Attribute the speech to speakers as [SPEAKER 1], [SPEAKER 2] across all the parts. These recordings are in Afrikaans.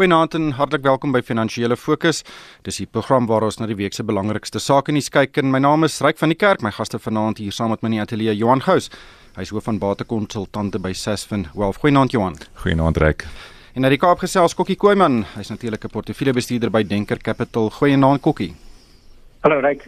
[SPEAKER 1] Goeienaand en hartlik welkom by Finansiële Fokus. Dis die program waar ons na die week se belangrikste sake nuus kyk en my naam is Ryk van die Kerk. My gaste vanaand hier saam met my in die ateljee Johan Gous. Hy is hoof van batekonsultante by Sasfin Wealth. Goeienaand Johan.
[SPEAKER 2] Goeienaand Ryk.
[SPEAKER 1] En na die Kaap gesels Kokkie Koeman. Hy's natuurlik 'n portefeuljebestuurder by Denker Capital. Goeienaand Kokkie.
[SPEAKER 3] Hallo Ryk.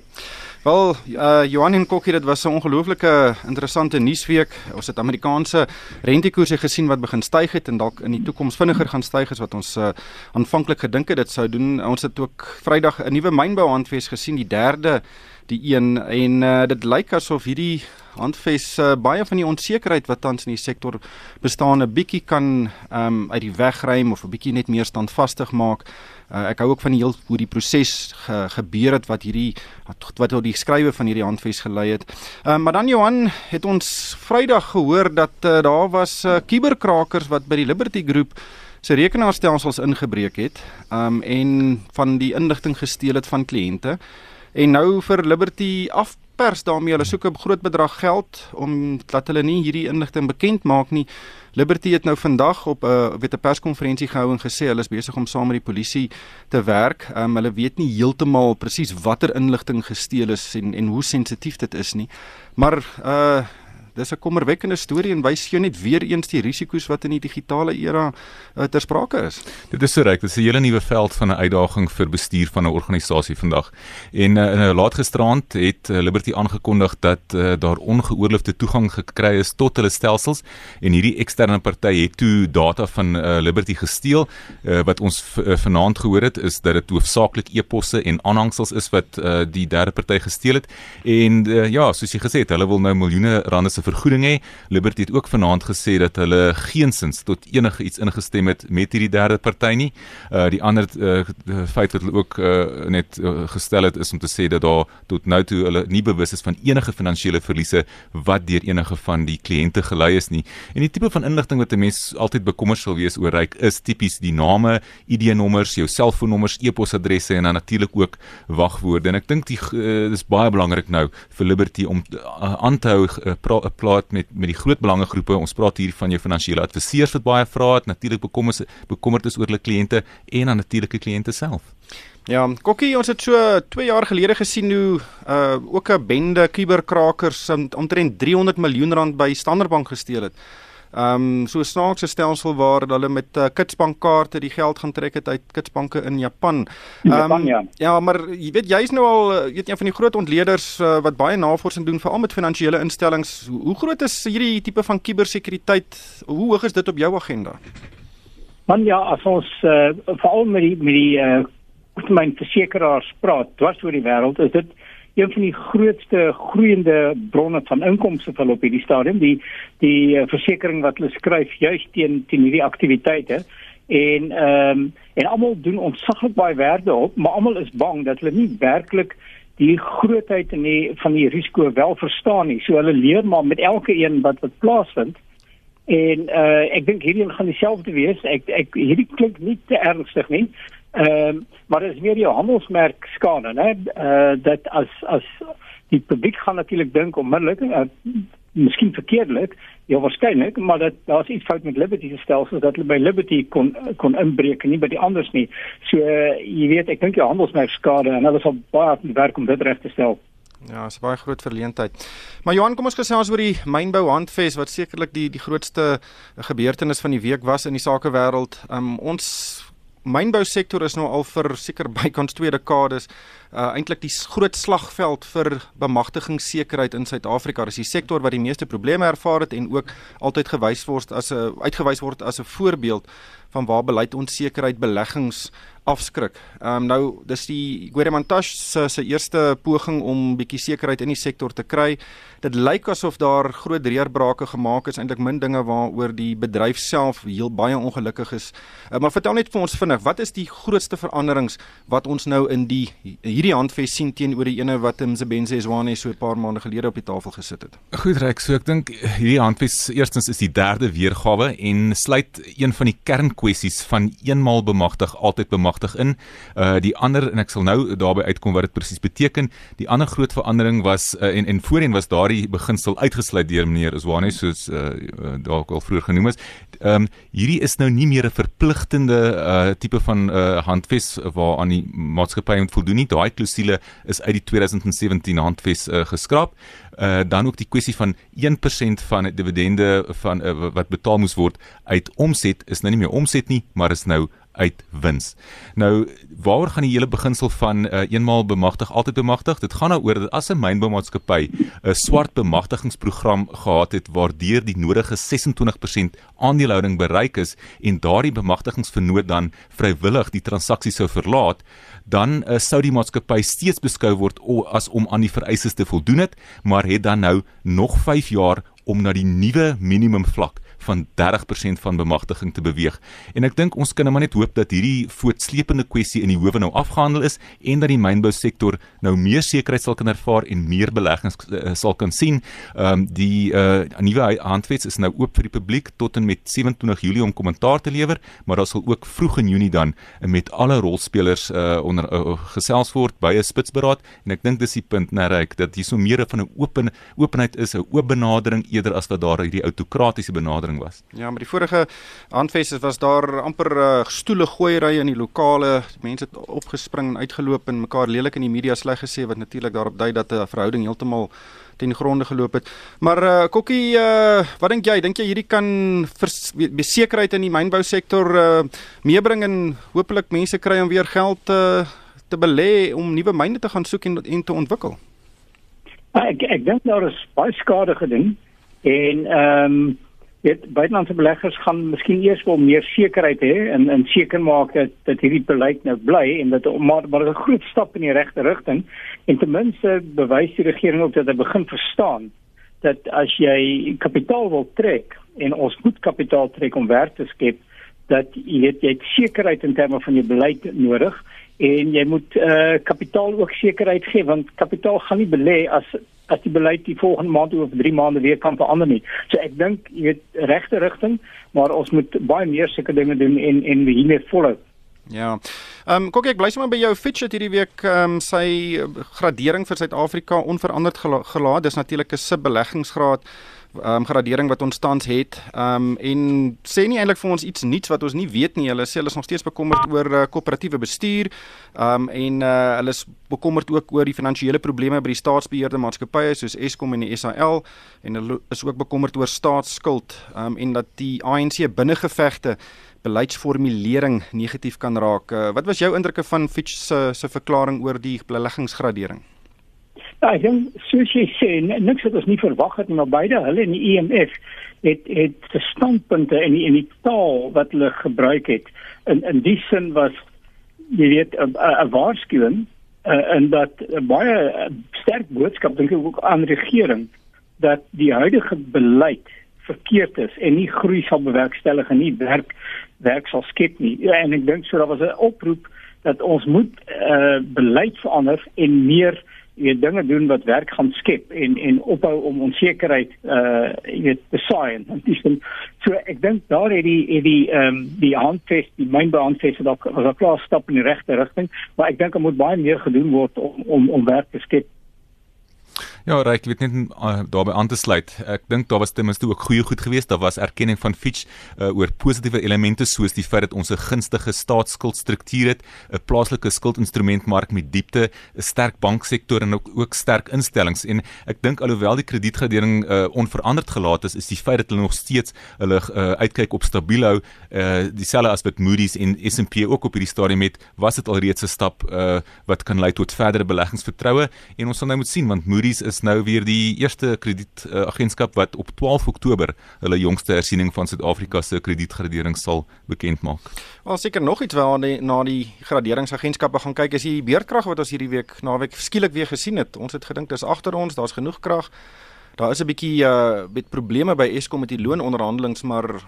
[SPEAKER 1] Wel, uh Johan en Kokkie, dit was 'n ongelooflike interessante nuusweek. Ons het Amerikaanse rentekoerse gesien wat begin styg het en dalk in die toekoms vinniger gaan styg as wat ons uh, aanvanklik gedink het dit sou doen. Ons het ook Vrydag 'n nuwe mynbouhandves gesien, die derde die een en uh, dit lyk asof hierdie handves uh, baie van die onsekerheid wat tans in die sektor bestaan 'n bietjie kan um, uit die weg ruim of 'n bietjie net meer standvastig maak. Uh, ek hou ook van die heel hoe die proses ge, gebeur het wat hierdie wat tot die skrywe van hierdie handves gelei het. Uh, maar dan Johan het ons Vrydag gehoor dat uh, daar was kuberkrakers uh, wat by die Liberty Groep se rekenaarstelsels ingebreek het um, en van die inligting gesteel het van kliënte. En nou vir Liberty af pers daarmee hulle soek 'n groot bedrag geld om dat hulle nie hierdie inligting bekend maak nie. Liberty het nou vandag op 'n uh, weet 'n perskonferensie gehou en gesê hulle is besig om saam met die polisie te werk. Um, hulle weet nie heeltemal presies watter inligting gesteel is en en hoe sensitief dit is nie. Maar uh dis 'n kommerwekkende storie en wys jou net weer eens die risiko's wat in die digitale era uh, ter sprake is.
[SPEAKER 2] Dit is so reg, dit is 'n hele nuwe veld van 'n uitdaging vir bestuur van 'n organisasie vandag. En uh, in 'n laat gisteraand het uh, Liberty aangekondig dat uh, daar ongeoorloofde toegang gekry is tot hulle stelsels en hierdie eksterne party het toe data van uh, Liberty gesteel. Uh, wat ons uh, vanaand gehoor het is dat dit hoofsaaklik e-posse en aanhangsels is wat uh, die derde party gesteel het. En uh, ja, soos jy gesê het, hulle wil nou miljoene rande se vergoeding hê. Liberty het ook vanaand gesê dat hulle geensins tot enige iets ingestem het met hierdie derde party nie. Uh die ander uh, feit wat hulle ook uh, net uh, gestel het is om te sê dat daar tot nou toe hulle nie bewus is van enige finansiële verliese wat deur enige van die kliënte gelei is nie. En die tipe van inligting wat 'n mens altyd bekommerd sal wees oor ryk is tipies die name, ID-nommers, jou selfoonnommers, e-posadresse en dan natuurlik ook wagwoorde. En ek dink dit uh, is baie belangrik nou vir Liberty om aan te hou uh, praat met met die groot belangegroepe. Ons praat hier van jou finansiële adviseurs wat baie vra het, natuurlik bekommerd is bekommerd is oor hulle kliënte en dan natuurlike kliënte self.
[SPEAKER 1] Ja, Kokkie, ons het so 2 jaar gelede gesien hoe uh ook 'n bende kuberkrakers omtrent 300 miljoen rand by Standard Bank gesteel het. Ehm um, so snaakse stelsel waar hulle met uh, Kitsbank kaarte die geld gaan trek het uit Kitsbanke in Japan.
[SPEAKER 3] Ehm um, ja.
[SPEAKER 1] ja, maar jy weet jy's nou al uh, weet een van die groot ontleeders uh, wat baie navorsing doen veral met finansiële instellings. Hoe, hoe groot is hierdie tipe van kubersekuriteit? Hoe hoog is dit op jou agenda?
[SPEAKER 3] Man ja, as ons uh, veral met die met die uh, myn versekeraars praat, dwars oor die wêreld, is dit een van die grootste groeiende bronne van inkomste vir op hierdie stadium. Die die uh, versekerings wat hulle skryf juis teen teen hierdie aktiwiteite. En ehm um, en almal doen ontsaglik baie waarde op maar almal is bang dat hulle nie werklik die grootheid en die van die risiko wel verstaan nie. So hulle leer maar met elke een wat wat plaasvind. En uh, ek dink hierdie gaan dieselfde wees. Ek ek hierdie klink nie te ernstig nie Ehm um, maar dit is meer jou handelsmerk skade, né? Eh uh, dat as as die publiek gaan natuurlik dink onmiddellik, uh, miskien verkeerdelik, ja waarskynlik, maar dat daar's iets fout met Liberty se stelsel dat hulle by Liberty kon kon inbreek en nie by die anders nie. So uh, jy weet, ek dink jou handelsmerk skade en hulle sal baie werk om dit reg te stel.
[SPEAKER 1] Ja, dis 'n baie groot verleentheid. Maar Johan, kom ons gesels oor die mynbou handves wat sekerlik die die grootste gebeurtenis van die week was in die sakewêreld. Um, ons mynbou sektor is nou al vir seker bykans twee dekades uh eintlik die groot slagveld vir bemagtigingssekerheid in Suid-Afrika. Dis die sektor wat die meeste probleme ervaar het en ook altyd gewys word as 'n uitgewys word as 'n voorbeeld van waar beleid onsekerheid beleggings afskrik. Ehm um, nou dis die Gueremantash se se eerste poging om bietjie sekerheid in die sektor te kry. Dit lyk asof daar groot reërbrake gemaak is, eintlik min dinge waaroor die bedryf self heel baie ongelukkig is. Uh, maar vertel net vir ons vinnig, wat is die grootste veranderings wat ons nou in die hierdie handves sien teenoor die ene wat Msebenzi Zwane so 'n paar maande gelede op die tafel gesit het?
[SPEAKER 2] Goed, Rex, so ek dink hierdie handves eerstens is die derde weergawe en sluit een van die kern kwessies van eenmaal bemagtig altyd bemagtig in. Uh die ander en ek sal nou daarby uitkom wat dit presies beteken. Die ander groot verandering was uh, en en voorheen was daardie beginsel uitgesluit deur meneer Iswane soos uh, uh dalk al vroeër genoem is. Ehm um, hierdie is nou nie meer 'n verpligtende uh tipe van uh handves waaraan die maatskappy moet voldoen nie. Daai klousule is uit die 2017 handves uh, geskraap. Uh dan ook die kwessie van 1% van dividende van uh, wat betaal moes word uit omset is nou nie meer omset nie, maar is nou uit wins. Nou waaroor gaan die hele beginsel van uh, eenmaal bemagtig altyd bemagtig? Dit gaan daaroor dat as 'n mynboumaatskappy 'n swart bemagtigingsprogram gehad het waardeur die nodige 26% aandelehouding bereik is en daardie bemagtigingsvernoot dan vrywillig die transaksie sou verlaat, dan uh, sou die maatskappy steeds beskou word as om aan die vereistes te voldoen het, maar het dan nou nog 5 jaar om na die nuwe minimum vlak van 30% van bemagtiging te beweeg. En ek dink ons kan nou maar net hoop dat hierdie voortsleepende kwessie in die howe nou afgehandel is en dat die mynbou sektor nou meer sekerheid sal kan ervaar en meer beleggings uh, sal kan sien. Ehm um, die uh, nuwe handwets is nou oop vir die publiek tot en met 27 Julie om kommentaar te lewer, maar daar sal ook vroeg in Junie dan met alle rolspelers uh, onder uh, gesels word by 'n spitsberaad en ek dink dis die punt nêrek dat hier so meer van 'n open openheid is, 'n oop benadering eerder as wat daar hierdie autokratiese benadering verandering was.
[SPEAKER 1] Ja, maar die vorige handfees was daar amper uh, stoele gooiery in die lokale. Mense het opgespring en uitgeloop en mekaar lelik in die media sleg gesê wat natuurlik daarop dui dat 'n verhouding heeltemal ten gronde geloop het. Maar uh, Kokkie, uh, wat dink jy? Dink jy hierdie kan besekerheid in die mynbou sektor uh, meebring en hopelik mense kry om weer geld uh, te belê om nuwe myne te gaan soek en, en te ontwikkel?
[SPEAKER 3] Ek ek dink daar is baie skade gedoen en ehm um, weet buitelandse beleggers gaan miskien eers wel meer sekerheid hê en en seker maak dat dat hierdie beleid nou bly en dat maar maar 'n groot stap in die regte rigting. En ten minste bewys die regering ook dat hy begin verstaan dat as jy kapitaal wil trek en ons moet kapitaal trek om werk te skep dat jy weet jy het sekerheid in terme van jou beleid nodig en jy moet eh uh, kapitaal ook sekerheid gee want kapitaal gaan nie belê as as die beleid die volgende maand of 3 maande weer kan verander nie. So ek dink jy weet regte rigting, maar ons moet baie meer sulke dinge doen en en hiermee volhou.
[SPEAKER 1] Ja. Ehm um, kyk ek bly sommer by jou Fitch het hierdie week ehm um, sy gradering vir Suid-Afrika onveranderd gela gelaat. Dis natuurlik 'n subbeleggingsgraad ehm um, gradering wat ons tans het. Ehm um, en sê nie eintlik vir ons iets nuuts wat ons nie weet nie. Hulle sê hulle is nog steeds bekommerd oor uh, koöperatiewe bestuur. Ehm um, en uh, hulle is bekommerd ook oor die finansiële probleme by die staatsbeheerde maatskappye soos Eskom en die SAL en hulle is ook bekommerd oor staatsskuld ehm um, en dat die ANC binnengevegte beleidsformulering negatief kan raak. Uh, wat was jou indrukke van Fitch se se verklaring oor die beleggingsgradering?
[SPEAKER 3] Ja, ek dink soos jy sê, niks wat ons nie verwag het maar beide hulle en die IMF e het het standpunte in die, in die taal wat hulle gebruik het in in die sin was jy weet 'n waarskuwing uh, en dat baie sterk boodskap dink ek ook aan regering dat die huidige beleid verkeerd is en nie groei sal bewerkstellig en nie werk werk sal skep nie. Ja, en ek dink so daar was 'n oproep dat ons moet uh, beleid verander en meer jy dinge doen wat werk gaan skep en en ophou om onsekerheid uh jy weet te saai en dis dan so ek dink daar het die het die ehm um, die handves die mynbehandves het ook was 'n klaar stap in die regte rigting maar ek dink er moet baie meer gedoen word om om om werk te skep
[SPEAKER 2] Ja, ek weet net uh, daarbey aan te sluit. Ek dink daar was ten minste ook goeie goed geweest. Daar was erkenning van Fitch uh, oor positiewe elemente soos die feit dat ons 'n gunstige staatsskuldstruktuur het, 'n plaaslike skuldinstrumentmark met diepte, 'n sterk banksektor en ook ook sterk instellings. En ek dink alhoewel die kredietgradering uh, onveranderd gelaat is, is die feit dat hulle nog steeds hulle uh, uitkyk op stabiel hou, uh, dieselfde as wat Moody's en S&P ook op hierdie stadium het, was dit alreeds 'n stap uh, wat kan lei tot verdere beleggingsvertroue en ons sal nou moet sien want Moody's is nou weer die eerste kredietagentskap uh, wat op 12 Oktober hulle jongste hersiening van Suid-Afrika se kredietgradering sal bekend maak.
[SPEAKER 1] Wel seker nog iets waar die, na die graderingsagentskappe gaan kyk is die beerkrag wat ons hierdie week naweek skielik weer gesien het. Ons het gedink dis agter ons, daar's genoeg krag. Daar is 'n bietjie uh met probleme by Eskom met die loononderhandelings, maar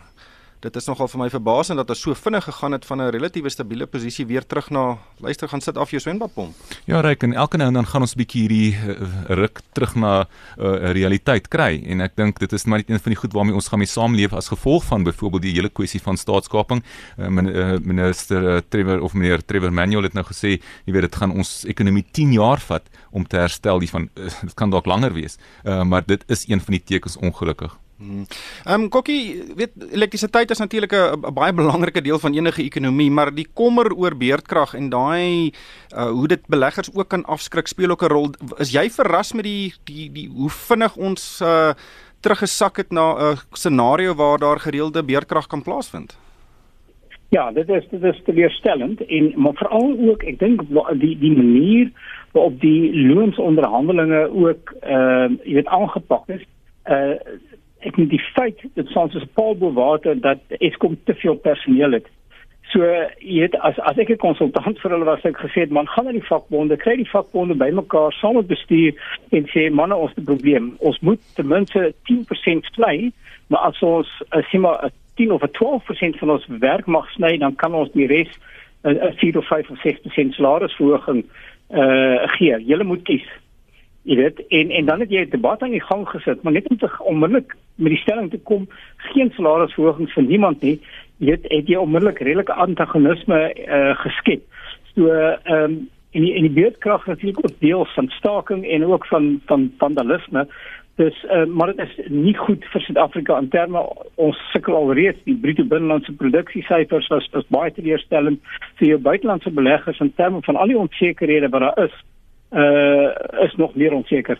[SPEAKER 1] dit is nogal vir my verbasend dat dit so vinnig gegaan het van 'n relatiewe stabiele posisie weer terug na luister gaan sit af jou swembadpomp.
[SPEAKER 2] Ja, reg en elke nou en dan gaan ons 'n bietjie hierdie uh, ruk terug na 'n uh, realiteit kry en ek dink dit is maar net een van die goed waarmee ons gaan mee saamleef as gevolg van byvoorbeeld die hele kwessie van staatskaping. Uh, minister uh, Trevor of meneer Trevor Manuel het nou gesê, jy weet dit gaan ons ekonomie 10 jaar vat om te herstel. Die van uh, dit kan dalk langer wees. Uh, maar dit is een van die tekens ongelukkig.
[SPEAKER 1] Ehm um, Kokkie, weet elektrisiteit is natuurlik 'n baie belangrike deel van enige ekonomie, maar die kommer oor beerdkrag en daai uh, hoe dit beleggers ook kan afskrik speel ook 'n rol. Is jy verras met die die die hoe vinnig ons uh, teruggesak het na 'n uh, scenario waar daar gereelde beerdkrag kan plaasvind?
[SPEAKER 3] Ja, dit is dit is teleurstellend en maar veral ook ek dink die die manier waarop die loonsonderhandelinge ook ehm uh, jy weet aangepak is. Uh ek net die feit dat soms 'n paal bo water dat Eskom te veel personeel het. So jy weet as as ek 'n konsultant vir hulle was ek gesê het man gaan na die vakbonde kry die vakbonde bymekaar saam met bestuur en sê manne ons het 'n probleem. Ons moet ten minste 10% sny, maar as ons as jy maar 10 of 12% van ons werk mag sny, dan kan ons die res 'n 4 of 5 of 6% salarisverhoging eh uh, gee. Julle moet kies. Jy weet en en dan het jy 'n debat aan die gang gesit, maar net om te onmiddellik met die stelling te kom, geen salarisverhogings vir niemand nie. Jy weet het jy onmiddellik redelike antagonisme uh, geskep. So ehm um, en die, en die beurtkrag natuurlik ook deel van staking en ook van van vandalisme. Dus uh, maar dit is nie goed vir Suid-Afrika in terme ons sukkel alreeds die bruto binnelandse produksiesyfers was was baie teleurstellend vir jou buitelandse beleggers in terme van al die onsekerhede wat daar is uh is nog meer onseker.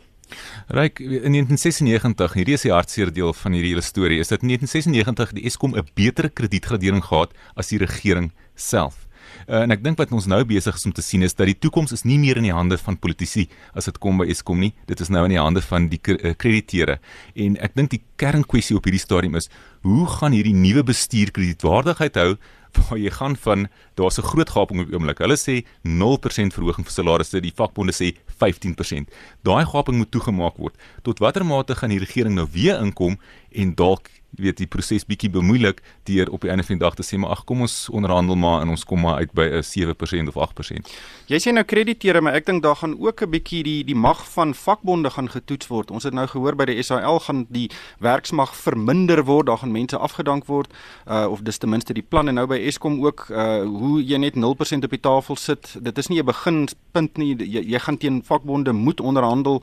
[SPEAKER 2] Ryk in 1996, hierdie is die hartseer deel van hierdie hele storie, is dit in 1996 die Eskom 'n beter kredietgradering gehad as die regering self. Uh, en ek dink wat ons nou besig is om te sien is dat die toekoms is nie meer in die hande van politici as dit kom by Eskom nie. Dit is nou in die hande van die eh, krediteure. En ek dink die kernkwessie op hierdie stadium is, hoe gaan hierdie nuwe bestuur kredietwaardigheid hou waar jy gaan van daar's 'n groot gaping op die oomblik. Hulle sê 0% verhoging vir salarisse, die vakbonde sê 15%. Daai gaping moet toegemaak word. Tot watter mate gaan die regering nou weer inkom en dalk weet die proses bietjie bemoeilik deur op die einde van die dag te sê maar ag kom ons onderhandel maar en ons kom maar uit by 'n 7% of 8%.
[SPEAKER 1] Jy sê nou krediteure maar ek dink daar gaan ook 'n bietjie die die mag van vakbonde gaan getoets word. Ons het nou gehoor by die SAL gaan die werksmag verminder word, daar gaan mense afgedank word uh, of dis ten minste die plan en nou by Eskom ook uh, hoe jy net 0% op die tafel sit. Dit is nie 'n beginpunt nie. Jy, jy gaan teen vakbonde moet onderhandel.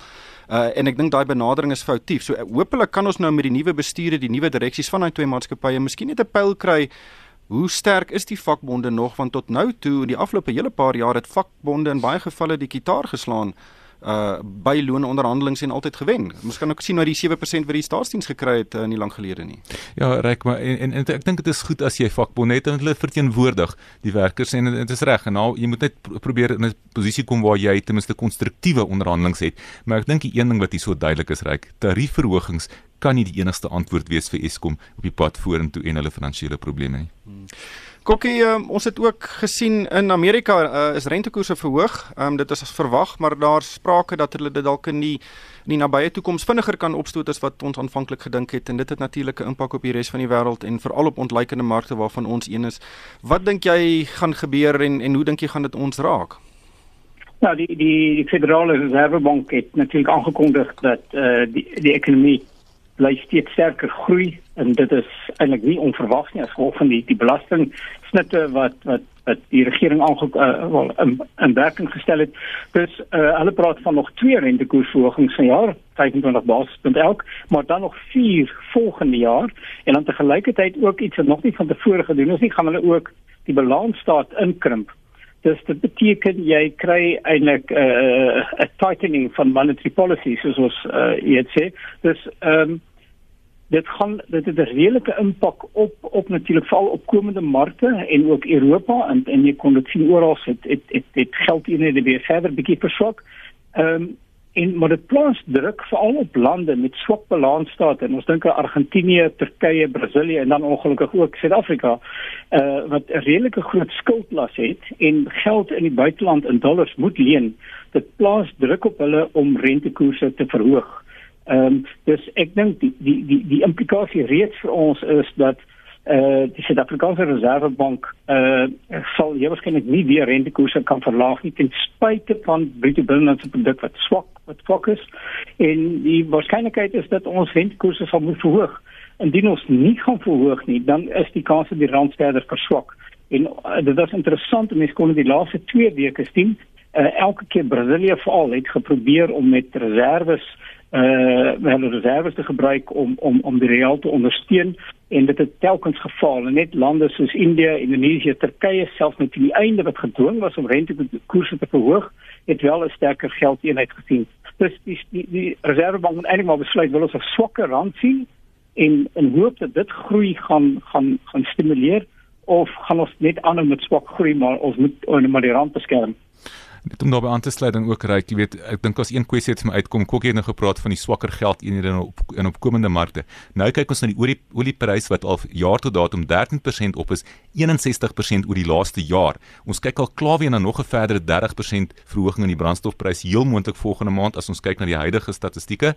[SPEAKER 1] Uh, en ek dink daai benadering is foutief. So hopelik kan ons nou met die nuwe bestuurde, die nuwe direksies van daai twee maatskappye miskien net 'n pyl kry. Hoe sterk is die vakbonde nog want tot nou toe die afgelope hele paar jaar het vakbonde in baie gevalle die kitaar geslaan uh by loononderhandelinge en altyd gewen. Ons kan ook sien nou die 7% wat die staatsdiens gekry het uh, nie lank gelede nie.
[SPEAKER 2] Ja, reg maar en, en, en ek dink dit is goed as jy vakbonde het en hulle verteenwoordig die werkers en dit is reg en nou jy moet net probeer in 'n posisie kom waar jy ten minste konstruktiewe onderhandelinge het. Maar ek dink die een ding wat hier so duidelik is, reg, tariefverhogings kan nie die enigste antwoord wees vir Eskom op die pad vorentoe en hulle finansiële probleme nie. Hmm.
[SPEAKER 1] Kokkie, um, ons het ook gesien in Amerika uh, is rentekoerse verhoog. Um, dit is as verwag, maar daar's sprake dat hulle dit dalk in die in die nabye toekoms vinniger kan opstoot as wat ons aanvanklik gedink het en dit het natuurlik 'n impak op die res van die wêreld en veral op ontleikende markte waarvan ons een is. Wat dink jy gaan gebeur en en hoe dink jy gaan dit ons raak?
[SPEAKER 3] Nou die die, die Federale Reservebank het natuurlik aangekondig dat eh uh, die die ekonomie bly steeds sterker groei en dit is eintlik nie onverwags nie as gevolg van die die belastingsnitte wat wat wat die regering aange uh, wel in, in werking gestel het. Dus uh, hulle praat van nog twee rentekoersverhogings van jaar 25 basispunt elk, maar dan nog vier volgende jaar en dan te gelykertyd ook iets wat nog nie van tevore gedoen is nie, gaan hulle ook die balansstaat inkrimp. Dus dit beteken jy kry eintlik 'n uh, 'n tightening van monetary policy soos ons uh, jy sê. Dus ehm um, dit gaan dit het 'n redelike impak op op natuurlik veral opkomende markte en ook Europa en en jy kon dit sien oral het het het, het geld in die weer verder bietjie verswak. Ehm um, en maar dit plaas druk veral op lande met swak balansstate en ons dink aan Argentinië, Turkye, Brasilië en dan ongelukkig ook Suid-Afrika uh wat 'n redelike groot skuldlas het en geld in die buiteland in dollars moet leen. Dit plaas druk op hulle om rentekoerse te verhoog. Ehm um, dus ek dink die die die die implikasie reeds vir ons is dat uh die Suid-Afrikaanse Reservebank uh sal waarskynlik nie weer rentekoerse kan verlaag nie ten spyte van bruto binnelandse produk wat swak wat fokus en die waarskynlikheid is dat ons rentekoerse sal moet verhoog. Indien ons nie gaan verhoog nie, dan is die kans dat die rand verder verswak. En uh, dit was interessant, mense kon in die laaste 2 weke sien, uh, elke keer Brasilië veral het geprobeer om met reserves uh hulle reserves te gebruik om om om die real te ondersteun en dit het telkens gefaal en net lande soos India, Indonesië, Turkye selfs met die einde wat gedwing was om rentekoerse te verhoog, het wel 'n sterker geldeenheid gesien. Dus die die, die reservebank moet eintlik maar besluit wil ons 'n swakker rand sien en en hoop dat dit groei gaan gaan gaan stimuleer of gaan ons net aanhou met swak groei maar ons moet maar die rand beskerm.
[SPEAKER 2] Net om daarbey aan te sluit dan ook reik, jy weet, ek dink as een kwessie het my uitkom, Kokkie het nou gepraat van die swakker geld eenhede in op in opkomende markte. Nou kyk ons na die olie oliepryse wat al jaar tot datum 13% op is, 61% oor die laaste jaar. Ons kyk al klaar weer na nog 'n verdere 30% verhoging in die brandstofprys heel moontlik volgende maand as ons kyk na die huidige statistieke.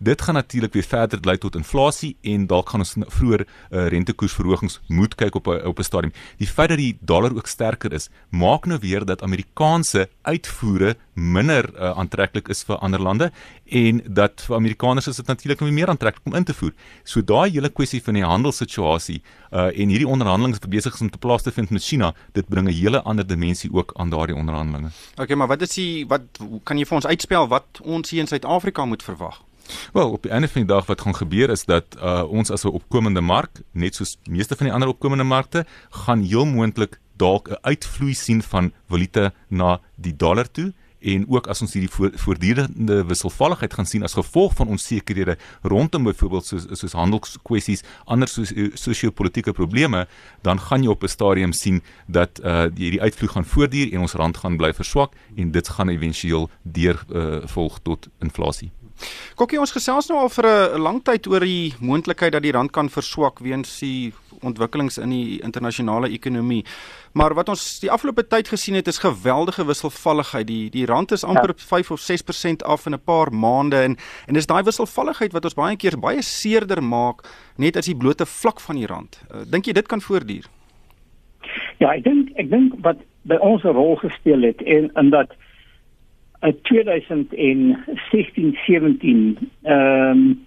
[SPEAKER 2] Dit gaan natuurlik weer verder lei tot inflasie en dalk gaan ons vroeër uh, rentekoersverhogings moet kyk op 'n op 'n stadium. Die feit dat die dollar ook sterker is, maak nou weer dat Amerikaanse uitvoere minder uh, aantreklik is vir ander lande en dat vir Amerikaners is dit natuurlik nou meer aantreklik om in te voer. So daai hele kwessie van die handelssituasie uh, en hierdie onderhandelinge wat besig is om te plaas te vind met China, dit bring 'n hele ander dimensie ook aan daardie onderhandelinge.
[SPEAKER 1] Okay, maar wat is die wat kan jy vir ons uitspel wat ons hier in Suid-Afrika moet verwag?
[SPEAKER 2] Wel, op die einde van die dag wat gaan gebeur is dat uh, ons as 'n opkomende mark, net soos meeste van die ander opkomende markte, gaan heel moontlik dalk 'n uitvloei sien van valuta na die dollar toe en ook as ons hierdie voortdurende wisselvalligheid gaan sien as gevolg van onsekerhede rondom byvoorbeeld soos soos handelskwessies, ander soos eh, sosio-politiese probleme, dan gaan jy op 'n stadium sien dat uh hierdie uitvloei gaan voortduur en ons rand gaan bly verswak en dit gaan éventueel deur uh, volg tot inflasie.
[SPEAKER 1] Kokkie ons gesels nou al vir 'n lang tyd oor die moontlikheid dat die rand kan verswak weens die ontwikkelings in die internasionale ekonomie. Maar wat ons die afgelope tyd gesien het is geweldige wisselvalligheid. Die die rand is amper ja. 5 of 6% af in 'n paar maande en en dis daai wisselvalligheid wat ons baie keer baie seerder maak net as die blote vlak van die rand. Uh, dink jy dit kan voortduur?
[SPEAKER 3] Ja, ek dink ek dink wat by ons 'n rol gespeel het en in dat in 2016 17 ehm um,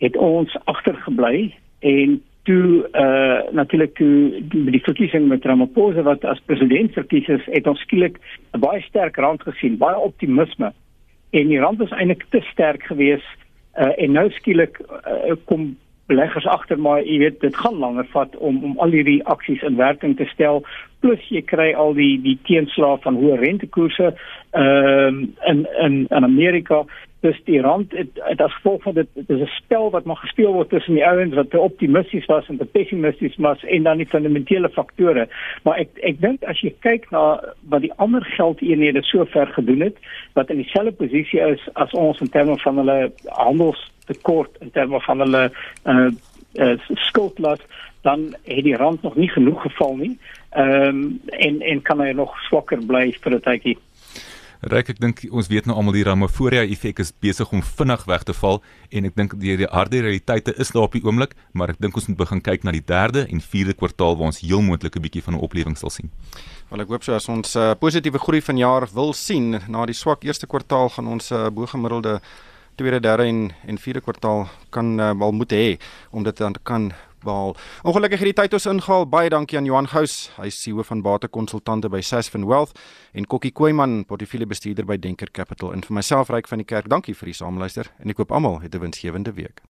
[SPEAKER 3] het ons agtergebly en toe uh natuurlik toe die, die verkiesing met Ramaphosa wat as president verkies is, het ons skielik 'n baie sterk rand gesien, baie optimisme. En die rand was eintlik te sterk geweest uh en nou skielik uh, kom beleggers agter maar jy weet dit gaan langer vat om om al hierdie aksies in werking te stel. Plus jy kry al die die teenslae van hoë rentekoerse ehm um, in in in Amerika. Dis die rand het, het as gevolg van dit dit is 'n spel wat maar gespeel word tussen die ouens wat te optimisties was en te pessimisties was en dan die fundamentele faktore. Maar ek ek dink as jy kyk na wat die ander geldeenhede so ver gedoen het wat in dieselfde posisie is as ons in terme van hulle handelstekort in terme van hulle uh, uh, skuldlas dan het die rand nog nie genoeg geval nie ehm um, en en kan hy nog swakker bly vir 'n tydjie
[SPEAKER 2] Ryk ek dink ons weet nou almal die Ramaphosa effek is besig om vinnig weg te val en ek dink die, die harde realiteite is daar op die oomblik, maar ek dink ons moet begin kyk na die derde en vierde kwartaal waar ons heel moontlik 'n bietjie van 'n oplewing sal sien.
[SPEAKER 1] Wel ek hoop so as ons uh, positiewe groei vanjaar wil sien na die swak eerste kwartaal gaan ons uh, bo-gemiddelde tweede, derde en en vierde kwartaal kan uh, wel moet hê om dit dan kan behaal. Ongelukkig het die tyd ons ingehaal. Baie dankie aan Johan Gous. Hy is CEO van Batekonsultante by Sasfin Wealth en Kokkie Koeman, portefeuljebestuurder by Denker Capital. En vir myself ryk van die kerk, dankie vir die saamluister en ek hoop almal het 'n winsgewende week.